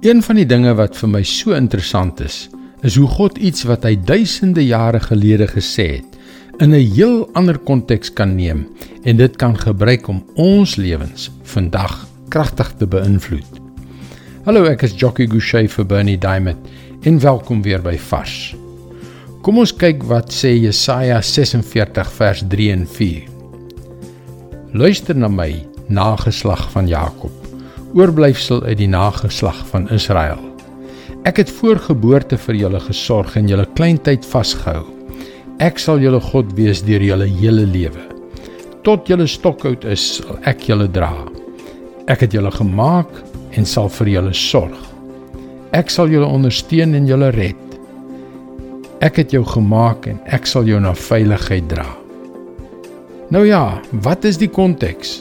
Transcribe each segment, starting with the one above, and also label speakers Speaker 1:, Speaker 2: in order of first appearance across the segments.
Speaker 1: Een van die dinge wat vir my so interessant is, is hoe God iets wat hy duisende jare gelede gesê het, in 'n heel ander konteks kan neem en dit kan gebruik om ons lewens vandag kragtig te beïnvloed. Hallo, ek is Jockey Gouchee vir Bernie Diamond en welkom weer by Vars. Kom ons kyk wat sê Jesaja 46 vers 3 en 4. Luister na my, nageslag van Jakob, oorblyfsel uit die nageslag van Israel. Ek het voor geboorte vir julle gesorg en julle kleintyd vasgehou. Ek sal julle God wees deur julle hele lewe. Tot julle stokoud is, sal ek julle dra. Ek het julle gemaak en sal vir julle sorg. Ek sal julle ondersteun en julle red. Ek het jou gemaak en ek sal jou na veiligheid dra. Nou ja, wat is die konteks?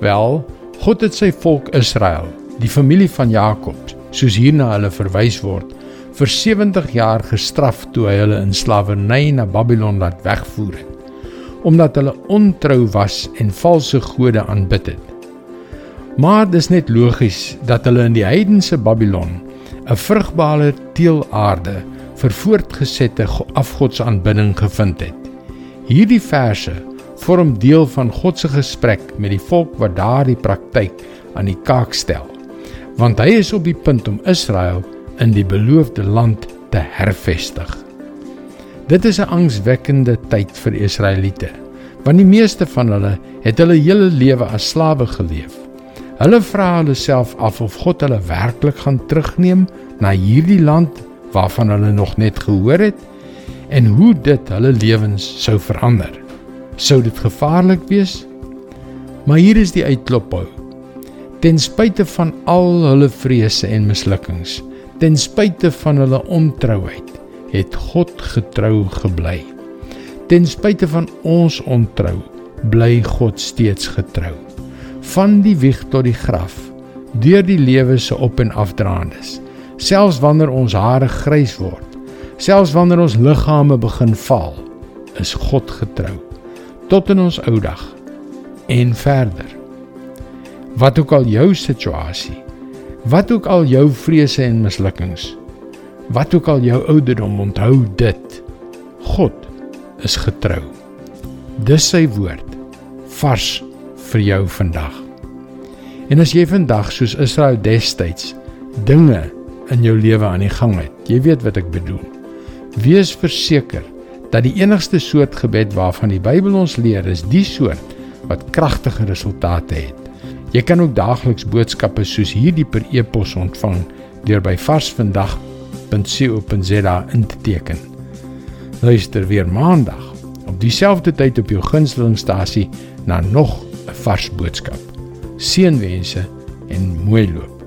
Speaker 1: Wel, God het sy volk Israel, die familie van Jakob, soos hierna hulle verwys word, vir 70 jaar gestraf toe hy hulle in slawerny na Babylon laat wegvoer het, omdat hulle ontrou was en valse gode aanbid het. Maar dis net logies dat hulle in die heidense Babylon 'n vrugbare teelaarde vir voortgesette afgodsaanbidding gevind het. Hierdie verse vorm deel van God se gesprek met die volk wat daardie praktyk aan die kaak stel. Want hy is op die punt om Israel in die beloofde land te hervestig. Dit is 'n angswekkende tyd vir Israeliete, want die meeste van hulle het hulle hele lewe as slawe geleef. Hulle vra hulle self af of God hulle werklik gaan terugneem na hierdie land waarvan hulle nog net gehoor het en hoe dit hulle lewens sou verander sou dit gevaarlik wees. Maar hier is die uitklophou. Ten spyte van al hulle vrese en mislukkings, ten spyte van hulle ontrouheid, het God getrou gebly. Ten spyte van ons ontrou, bly God steeds getrou. Van die wieg tot die graf, deur die lewe se op en afdraandes, selfs wanneer ons hare grys word, selfs wanneer ons liggame begin val, is God getrou tot in ons ou dag en verder. Wat ook al jou situasie, wat ook al jou vrese en mislukkings, wat ook al jou ouderdom, onthou dit. God is getrou. Dis sy woord vars vir jou vandag. En as jy vandag soos Israel destyds dinge in jou lewe aan die gang het, jy weet wat ek bedoel. Wees verseker dat die enigste soort gebed waarvan die Bybel ons leer is die soort wat kragtige resultate het. Jy kan ook daagliks boodskappe soos hierdie per e-pos ontvang deur by varsvandag.co.za in te teken. Luister weer maandag op dieselfde tyd op jou gunstelingstasie na nog 'n vars boodskap. Seënwense en mooi loop.